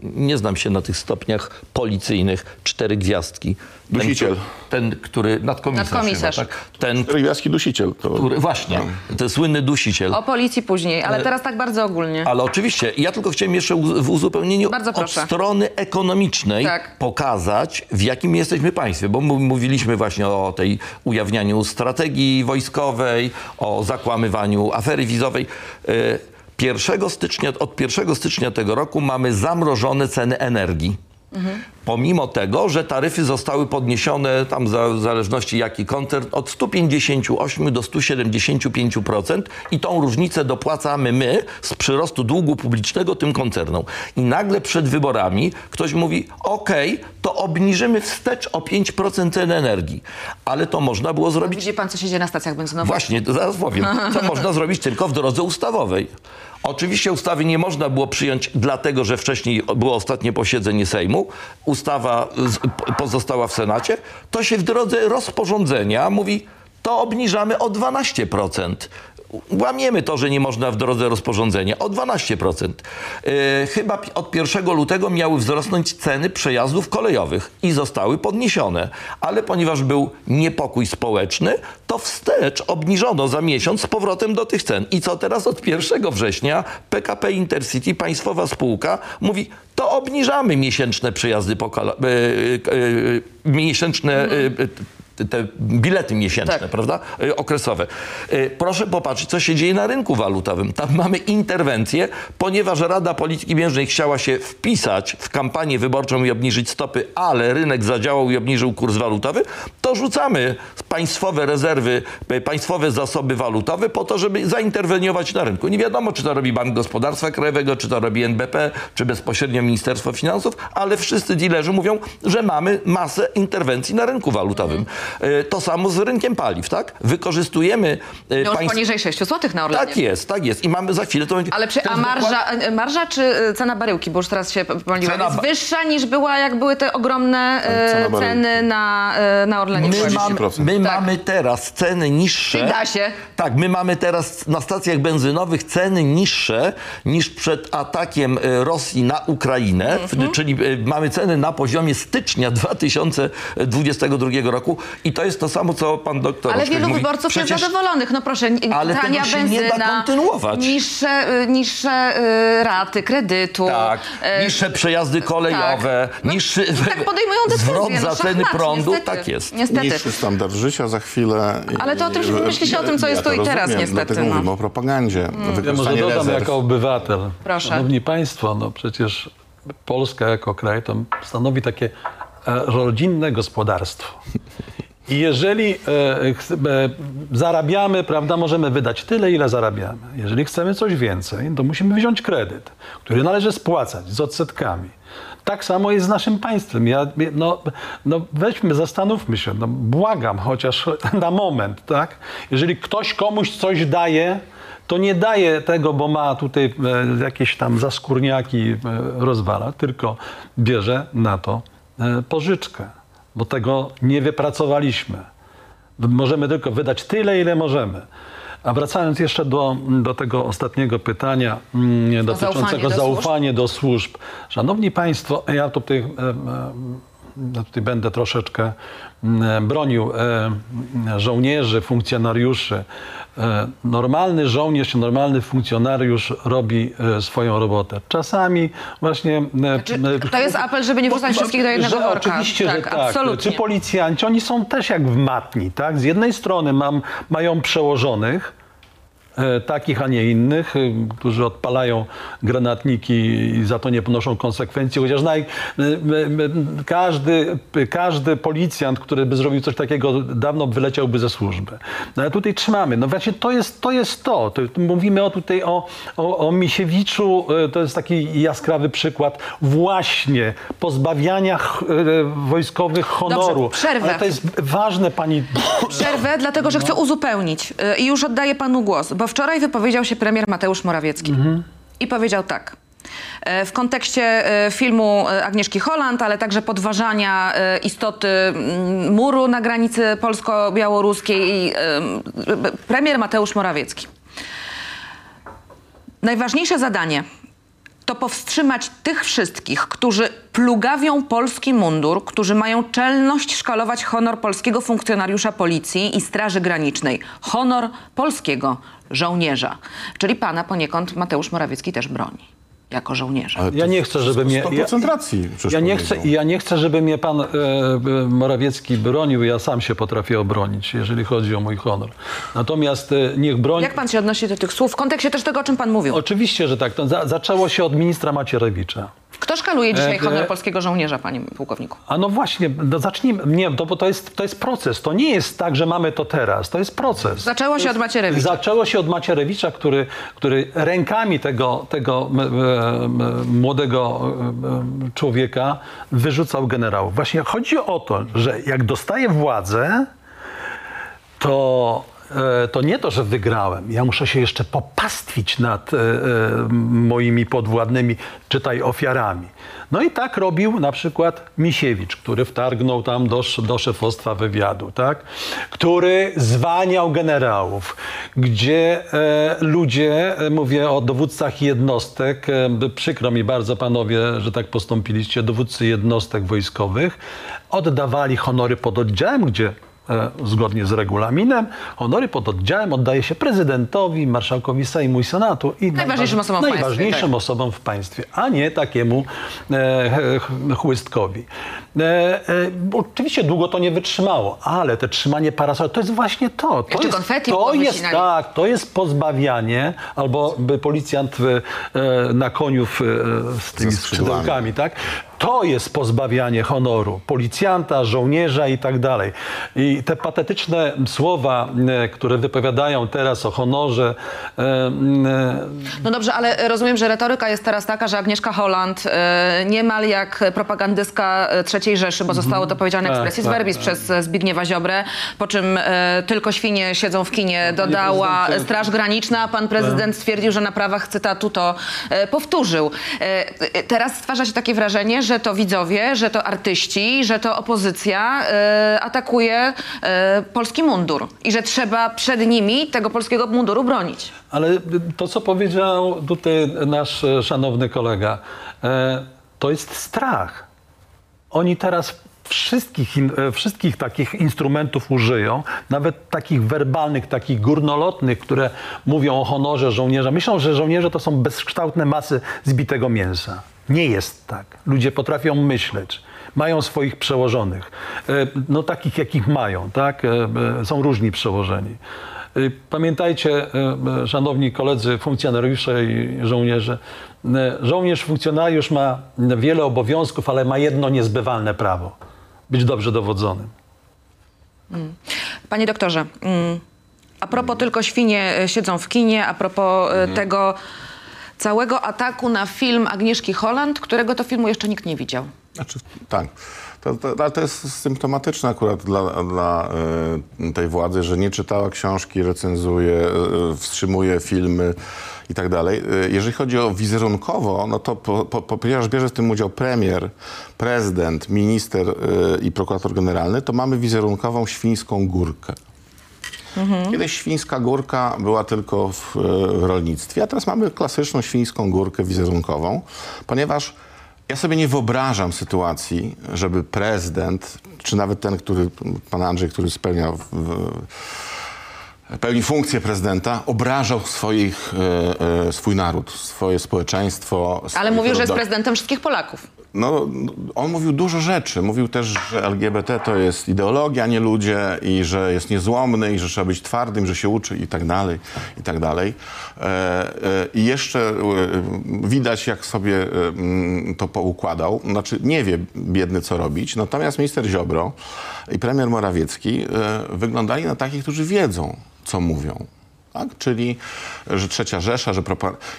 nie znam się na tych stopniach policyjnych, cztery gwiazdki. Ten, Dusiciel. który- Ten, który, nadkomisarz, Nadkomisarz. Chyba, tak? Ten, Gwiazdki dusiciel. To... który, właśnie, ten słynny dusiciel. O policji później, ale teraz tak bardzo ogólnie. Ale oczywiście, ja tylko chciałem jeszcze w uzupełnieniu od strony ekonomicznej Tak. pokazać, w jakim jesteśmy państwie. Bo mówiliśmy właśnie o tej ujawnianiu strategii wojskowej, o zakłamywaniu afery wizowej. E, 1 stycznia, od 1 stycznia tego roku mamy zamrożone ceny energii. Pomimo tego, że taryfy zostały podniesione, tam za- w zależności jaki koncert, od 158 do 175% i tą różnicę dopłacamy my z przyrostu długu publicznego tym koncernom. I nagle przed wyborami ktoś mówi, okej, to obniżymy wstecz o 5% cen energii. Ale to można było zrobić Widzi pan, co się dzieje na stacjach benzynowych? Właśnie, to zaraz powiem. Co można zrobić tylko w drodze ustawowej. Oczywiście ustawy nie można było przyjąć dlatego, że wcześniej było ostatnie posiedzenie Sejmu. Ustawa pozostała w Senacie. To się w drodze rozporządzenia mówi, to obniżamy o 12%. Łamiemy to, że nie można w drodze rozporządzenia o 12%. Yy, chyba od 1 lutego miały wzrosnąć ceny przejazdów kolejowych i zostały podniesione. Ale ponieważ był niepokój społeczny, to wstecz obniżono za miesiąc z powrotem do tych cen. I co teraz od 1 września PKP Intercity, państwowa spółka, mówi, to obniżamy miesięczne przejazdy po yy, yy, miesięczne yy, yy, te bilety miesięczne, Tak. prawda? Y, Okresowe. Y, Proszę popatrzeć, co się dzieje na rynku walutowym. Tam mamy interwencję, ponieważ Rada Polityki Pieniężnej chciała się wpisać w kampanię wyborczą i obniżyć stopy, ale rynek zadziałał i obniżył kurs walutowy, to rzucamy państwowe rezerwy, y, państwowe zasoby walutowe po to, żeby zainterweniować na rynku. Nie wiadomo, czy to robi Bank Gospodarstwa Krajowego, czy to robi NBP, czy bezpośrednio Ministerstwo Finansów, ale wszyscy dealerzy mówią, że mamy masę interwencji na rynku walutowym. Y, To samo z rynkiem paliw, tak? Wykorzystujemy No już państw- poniżej 6 zł na Orlenie. Tak jest, tak jest. I mamy za chwilę to będzie... Ale przy, a marża, e, marża czy e, cena baryłki, bo już teraz się pomyliłam, Cena jest wyższa niż była, jak były te ogromne e, baryłki. ceny na, e, na Orlenie. My, 40%. mamy, my Tak. mamy teraz ceny niższe. Czyli da się. Tak, my mamy teraz na stacjach benzynowych ceny niższe niż przed atakiem e, Rosji na Ukrainę, Mhm. czyli e, mamy ceny na poziomie stycznia 2022 roku i to jest to samo, co pan doktor Ale wielu mówi. wyborców Przecież jest zadowolonych. No proszę, n- Ale tania tego się nie da benzyna, kontynuować. niższe, y, niższe y, raty kredytu. Tak, e, niższe przejazdy kolejowe, No, niższy tak podejmują decyzje. zwrot no, za ceny prądu. niestety. Tak jest. Niestety. Niższy standard życia za chwilę. Ale to o tym się- myśli się o tym, co jest to tu i teraz, rozumiem, niestety, Dlatego no. mówimy o propagandzie. Ja może dodam rezerw. jako obywatel. Proszę. Szanowni Państwo, no przecież Polska jako kraj to stanowi takie e, rodzinne gospodarstwo. I jeżeli e, e, zarabiamy, prawda, możemy wydać tyle, ile zarabiamy. Jeżeli chcemy coś więcej, to musimy wziąć kredyt, który należy spłacać z odsetkami. Tak samo jest z naszym państwem. Ja, no, no weźmy, zastanówmy się, no, błagam, chociaż na moment, tak? Jeżeli ktoś komuś coś daje, to nie daje tego, bo ma tutaj e, jakieś tam zaskórniaki e, rozwala, tylko bierze na to e, pożyczkę, bo tego nie wypracowaliśmy. Możemy tylko wydać tyle, ile możemy. A wracając jeszcze do, do tego ostatniego pytania mm, dotyczącego do zaufania do służb. Szanowni Państwo, ja tutaj, e, e, ja tutaj będę troszeczkę mm, bronił e, żołnierzy, funkcjonariuszy. E, Normalny żołnierz, normalny funkcjonariusz robi e, swoją robotę. Czasami właśnie... e, Czy e, to jest apel, żeby nie wrzucać wszystkich do jednego worka? Oczywiście, Tak, że tak. absolutnie. Czy policjanci, oni są też jak w matni, tak? Z jednej strony mam, mają przełożonych, takich, a nie innych, e, którzy odpalają granatniki i za to nie ponoszą konsekwencji, chociaż naj, e, e, e, każdy, każdy policjant, który by zrobił coś takiego, dawno wyleciałby ze służby. No ale tutaj trzymamy. No właśnie to jest to. Jest to. mówimy o, tutaj o, o, o Misiewiczu, e, to jest taki jaskrawy przykład właśnie pozbawiania ch- e, wojskowych honoru. przerwę. Ale to jest ważne, pani Przerwę, dlatego że chcę uzupełnić i już oddaję panu głos, bo wczoraj wypowiedział się premier Mateusz Morawiecki i powiedział tak. e, W kontekście e, filmu e, Agnieszki Holland, ale także podważania istoty mm, muru na granicy polsko-białoruskiej, premier Mateusz Morawiecki. Najważniejsze zadanie to powstrzymać tych wszystkich, którzy plugawią polski mundur, którzy mają czelność szkalować honor polskiego funkcjonariusza policji i Straży Granicznej. Honor polskiego żołnierza. Czyli pana poniekąd Mateusz Morawiecki też broni. Jako żołnierza. Ja nie chcę, żeby mnie- 100% ja- racji. przecież Ja nie, chcę, ja nie chcę, żeby mnie pan e, e, Morawiecki bronił, ja sam się potrafię obronić, jeżeli chodzi o mój honor. Natomiast e, niech broni... Jak pan się odnosi do tych słów w kontekście też tego, o czym pan mówił? Oczywiście, że tak. To za, zaczęło się od ministra Macierewicza. Kto szkaluje dzisiaj E, honor e, polskiego żołnierza, panie pułkowniku? A no właśnie, no zacznijmy. Nie, to, bo to jest, to jest proces. To nie jest tak, że mamy to teraz. To jest proces. Zaczęło się od Macierewicza. Zaczęło się od Macierewicza, który, który rękami tego, tego młodego człowieka wyrzucał generałów. Właśnie chodzi o to, że jak dostaje władzę, to, to nie to, że wygrałem. Ja muszę się jeszcze popastwić nad e, e, moimi podwładnymi, czytaj ofiarami. No i tak robił na przykład Misiewicz, który wtargnął tam do, do szefostwa wywiadu, tak? który zwaniał generałów, gdzie e, ludzie, e, mówię o dowódcach jednostek, e, przykro mi bardzo panowie, że tak postąpiliście, dowódcy jednostek wojskowych, oddawali honory pod oddziałem, gdzie e, zgodnie z regulaminem, honory pod oddziałem oddaje się prezydentowi, marszałkowi Sejmu i Senatu i Najważniejszym najważ- osobom w państwie, najważniejszym tak. osobom w państwie, a nie takiemu e, ch- chłystkowi. E, e, oczywiście długo to nie wytrzymało, ale te trzymanie parasola to jest właśnie to. to Jeszcze jest, konfetti to jest tak, to jest pozbawianie, albo by policjant w, e, na koniu w, e, z tymi skrzydełkami, tak? To jest pozbawianie honoru policjanta, żołnierza i tak dalej. I te patetyczne słowa, e, które wypowiadają teraz o honorze, e, e, No dobrze, ale rozumiem, że retoryka jest teraz taka, że Agnieszka Holland niemal jak propagandystka e, III Rzeszy, bo zostało to powiedziane Tak, expressis tak, verbis tak. przez Zbigniewa Ziobrę, po czym tylko świnie siedzą w kinie, dodała prezydencie. Straż Graniczna, a pan prezydent stwierdził, że na prawach cytatu to powtórzył. Teraz stwarza się takie wrażenie, że to widzowie, że to artyści, że to opozycja e, atakuje e, polski mundur i że trzeba przed nimi tego polskiego munduru bronić. Ale to, co powiedział tutaj nasz e, szanowny kolega, e, to jest strach. Oni teraz wszystkich, wszystkich takich instrumentów użyją, nawet takich werbalnych, takich górnolotnych, które mówią o honorze żołnierza. Myślą, że żołnierze to są bezkształtne masy zbitego mięsa. Nie jest tak. Ludzie potrafią myśleć. Mają swoich przełożonych. E, No takich, jakich mają, tak? E, e, Są różni przełożeni. Pamiętajcie, szanowni koledzy, funkcjonariusze i żołnierze, żołnierz, funkcjonariusz ma wiele obowiązków, ale ma jedno niezbywalne prawo. Być dobrze dowodzonym. Panie doktorze, mm, a propos tylko świnie siedzą w kinie, a propos e, tego całego ataku na film Agnieszki Holland, którego to filmu jeszcze nikt nie widział. Znaczy, tak. To, to, ale to jest symptomatyczne akurat dla, dla e, tej władzy, że nie czytała książki, recenzuje, e, wstrzymuje filmy i tak dalej. E, jeżeli chodzi o wizerunkowo, no to po, po, po, ponieważ bierze w tym udział premier, prezydent, minister i prokurator generalny, to mamy wizerunkową świńską górkę. Kiedyś świńska górka była tylko w, e, w rolnictwie, a teraz mamy klasyczną świńską górkę wizerunkową, ponieważ ja sobie nie wyobrażam sytuacji, żeby prezydent, czy nawet ten, który, pan Andrzej, który spełnia w, w, pełni funkcję prezydenta, obrażał swoich, e, e, swój naród, swoje społeczeństwo. Ale mówił, że jest prezydentem wszystkich Polaków. No, on mówił dużo rzeczy. Mówił też, że LGBT to jest ideologia, nie ludzie i że jest niezłomny i że trzeba być twardym, że się uczy i tak dalej, i tak dalej. E, e, I jeszcze e, widać, jak sobie mm, to poukładał. Znaczy, nie wie biedny, co robić. Natomiast minister Ziobro i premier Morawiecki wyglądali na takich, którzy wiedzą, co mówią. Tak? Czyli, że trzecia Rzesza, że.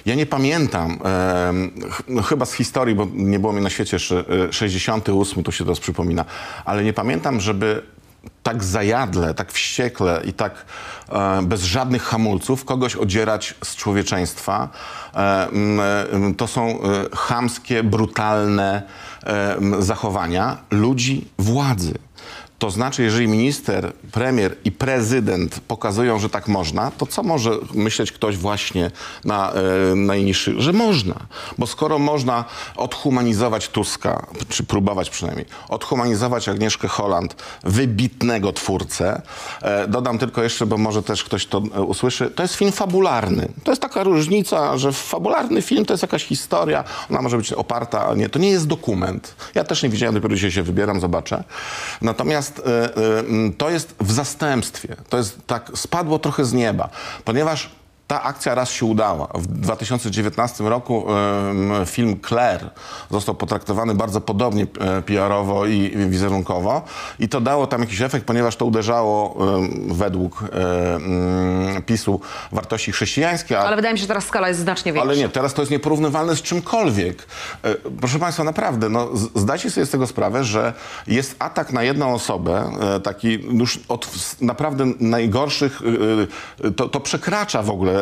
Ja nie pamiętam, em, ch- no chyba z historii, bo nie było mnie na świecie jeszcze e, 68, to się teraz przypomina, ale nie pamiętam, żeby tak zajadle, tak wściekle i tak e, bez żadnych hamulców kogoś odzierać z człowieczeństwa. E, m, e, to są e, chamskie, brutalne e, zachowania ludzi władzy. To znaczy, jeżeli minister, premier i prezydent pokazują, że tak można, to co może myśleć ktoś właśnie na e, najniższych, że można. Bo skoro można odhumanizować Tuska, czy próbować przynajmniej, odhumanizować Agnieszkę Holland, wybitnego twórcę, e, dodam tylko jeszcze, bo może też ktoś to e, usłyszy, to jest film fabularny. To jest taka różnica, że fabularny film to jest jakaś historia, ona może być oparta, a nie, to nie jest dokument. Ja też nie widziałem, dopiero dzisiaj się wybieram, zobaczę. Natomiast e, e, m, to jest w zastępstwie. To jest tak, spadło trochę z nieba, ponieważ ta akcja raz się udała. W 2019 roku film Claire został potraktowany bardzo podobnie e, PR-owo i wizerunkowo i to dało tam jakiś efekt, ponieważ to uderzało według e, mm, PiSu wartości chrześcijańskie, Ale wydaje mi się, że teraz skala jest znacznie większa. ale nie, teraz to jest nieporównywalne z czymkolwiek. E, Proszę Państwa, naprawdę, no, zdajcie sobie z tego sprawę, że jest atak na jedną osobę, taki już od naprawdę najgorszych, e, e, to, to przekracza w ogóle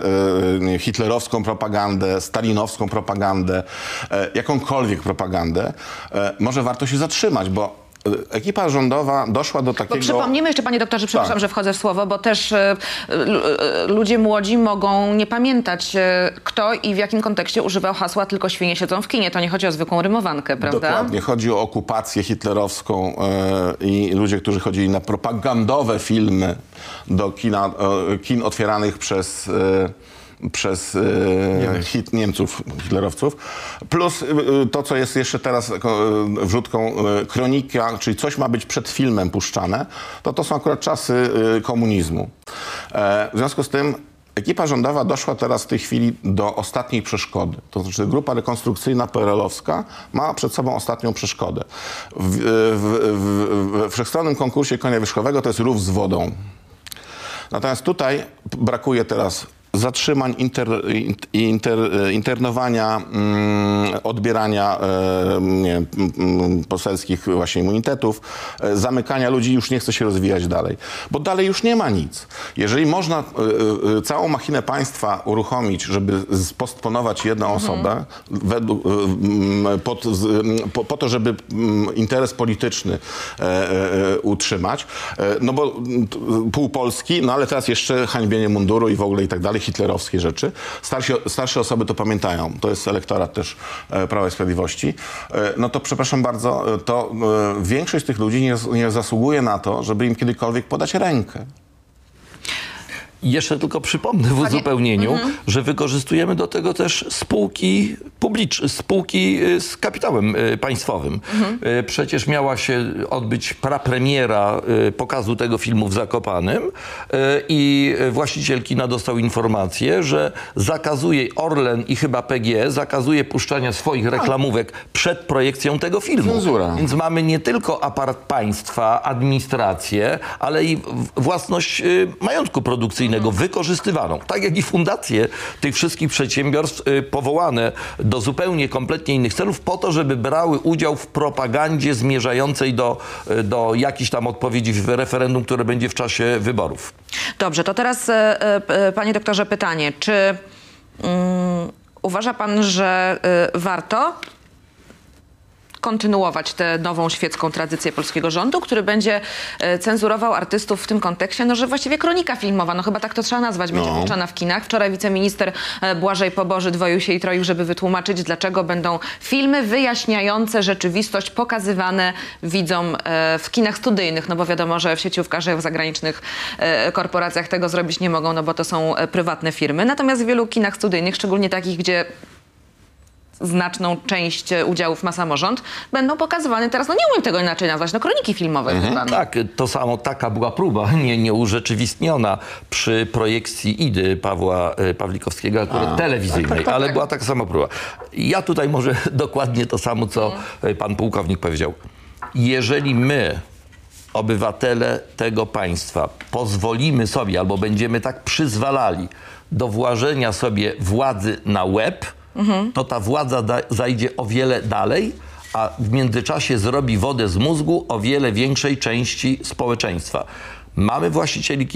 hitlerowską propagandę, stalinowską propagandę, e, jakąkolwiek propagandę. E, Może warto się zatrzymać, bo ekipa rządowa doszła do Bo takiego... przypomnijmy jeszcze, panie doktorze, przepraszam, Tak. że wchodzę w słowo, bo też e, e, ludzie młodzi mogą nie pamiętać, e, kto i w jakim kontekście używał hasła tylko świnie siedzą w kinie. To nie chodzi o zwykłą rymowankę, prawda? Dokładnie. Chodzi o okupację hitlerowską i ludzie, którzy chodzili na propagandowe filmy do kina, kin otwieranych przez... Przez e, hit Niemców, hitlerowców. Plus e, to, co jest jeszcze teraz e, wrzutką e, kronika, czyli coś ma być przed filmem puszczane, to to są akurat czasy e, komunizmu. E, w związku z tym Ekipa rządowa doszła teraz w tej chwili do ostatniej przeszkody. To znaczy grupa rekonstrukcyjna PRL-owska ma przed sobą ostatnią przeszkodę. W, w, w, we wszechstronnym konkursie konia wierzchowego to jest rów z wodą. Natomiast tutaj brakuje teraz zatrzymań, inter, inter, internowania, mm, odbierania e, nie poselskich właśnie immunitetów, e, zamykania ludzi, już nie chce się rozwijać dalej. Bo dalej już nie ma nic. Jeżeli można e, e, całą machinę państwa uruchomić, żeby spostponować jedną osobę według, e, pod, po, po to, żeby interes polityczny e, e, utrzymać, e, no bo pół Polski, no ale teraz jeszcze hańbienie munduru i w ogóle i tak dalej, hitlerowskie rzeczy. Starsi, starsze osoby to pamiętają. To jest elektorat też e, Prawa i Sprawiedliwości. E, no to przepraszam bardzo, e, to większość tych ludzi nie, nie zasługuje na to, żeby im kiedykolwiek podać rękę. I Jeszcze tylko przypomnę w uzupełnieniu, że wykorzystujemy do tego też spółki publiczne, spółki y, z kapitałem y, państwowym. Y, Przecież miała się odbyć prapremiera pokazu tego filmu w Zakopanem y, i właściciel kina dostał informację, że zakazuje Orlen i chyba PGE zakazuje puszczania swoich reklamówek przed projekcją tego filmu. Cenzura. Więc mamy nie tylko aparat państwa, administrację, ale i własność majątku produkcyjnego wykorzystywaną. Tak jak i fundacje tych wszystkich przedsiębiorstw y, powołane do zupełnie kompletnie innych celów po to, żeby brały udział w propagandzie zmierzającej do, y, do jakichś tam odpowiedzi w referendum, które będzie w czasie wyborów. Dobrze, to teraz, e, e, panie doktorze, pytanie. Czy mm, uważa pan, że e, warto kontynuować tę nową świecką tradycję polskiego rządu, który będzie e, cenzurował artystów w tym kontekście, no że właściwie kronika filmowa, no chyba tak to trzeba nazwać, będzie No. puszczana w kinach. Wczoraj wiceminister e, Błażej Poboży dwoił się i troił, żeby wytłumaczyć, dlaczego będą filmy wyjaśniające rzeczywistość pokazywane widzom e, w kinach studyjnych, no bo wiadomo, że w sieciówkach, w zagranicznych korporacjach tego zrobić nie mogą, no bo to są prywatne firmy. Natomiast w wielu kinach studyjnych, szczególnie takich, gdzie znaczną część e, udziałów ma samorząd, będą pokazywane teraz, no nie umiem tego inaczej nazwać, no kroniki filmowe chyba. Tak, to samo, taka była próba, nie, nieurzeczywistniona przy projekcji Idy Pawła e, Pawlikowskiego, akurat telewizyjnej, ale była taka sama próba. Ja tutaj może dokładnie to samo, co e, pan pułkownik powiedział. Jeżeli my, obywatele tego państwa, pozwolimy sobie albo będziemy tak przyzwalali do włażenia sobie władzy na łeb, to ta władza da, zajdzie o wiele dalej, a w międzyczasie zrobi wodę z mózgu o wiele większej części społeczeństwa. Mamy właścicieli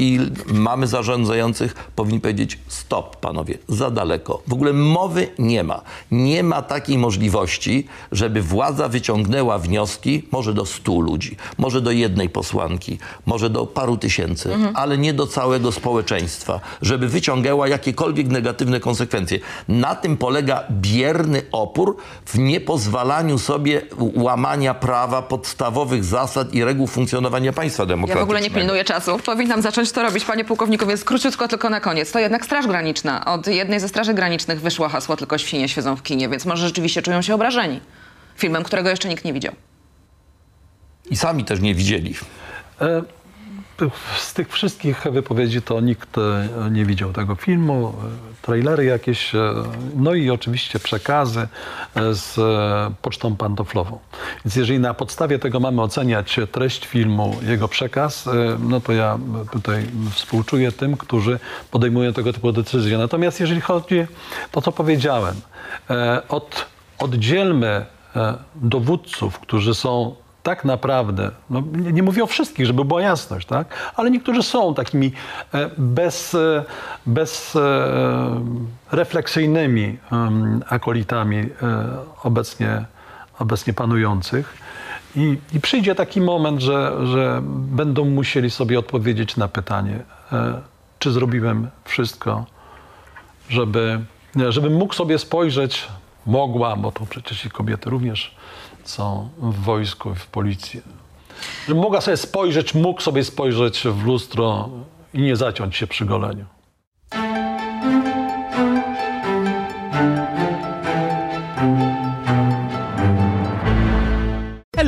mamy zarządzających, powinni powiedzieć stop, panowie, za daleko. W ogóle mowy nie ma. Nie ma takiej możliwości, żeby władza wyciągnęła wnioski może do stu ludzi, może do jednej posłanki, może do paru tysięcy, ale nie do całego społeczeństwa, żeby wyciągała jakiekolwiek negatywne konsekwencje. Na tym polega bierny opór w niepozwalaniu sobie łamania prawa, podstawowych zasad i reguł funkcjonowania państwa Ja demokratycznego. w ogóle nie pilnuję czasu. Powinnam zacząć to robić, panie pułkowniku, więc króciutko tylko na koniec. To jednak Straż Graniczna. Od jednej ze straży granicznych wyszło hasło tylko świnie siedzą w kinie, więc może rzeczywiście czują się obrażeni. Filmem, którego jeszcze nikt nie widział. I sami też nie widzieli. E, Z tych wszystkich wypowiedzi to nikt e, nie widział tego filmu, trailery jakieś, e, no i oczywiście przekazy e, z pocztą pantoflową. Więc jeżeli na podstawie tego mamy oceniać treść filmu, jego przekaz, no to ja tutaj współczuję tym, którzy podejmują tego typu decyzje. Natomiast jeżeli chodzi to, co powiedziałem, od, oddzielmy dowódców, którzy są tak naprawdę, no nie, nie mówię o wszystkich, żeby była jasność, tak? ale niektórzy są takimi e, bez, e, bez e, refleksyjnymi akolitami obecnie, obecnie panujących. I, I przyjdzie taki moment, że, że będą musieli sobie odpowiedzieć na pytanie, czy zrobiłem wszystko, żeby, żebym mógł sobie spojrzeć, mogła, bo to przecież i kobiety również są w wojsku, w policji, żebym mogła sobie spojrzeć, mógł sobie spojrzeć w lustro i nie zaciąć się przy goleniu.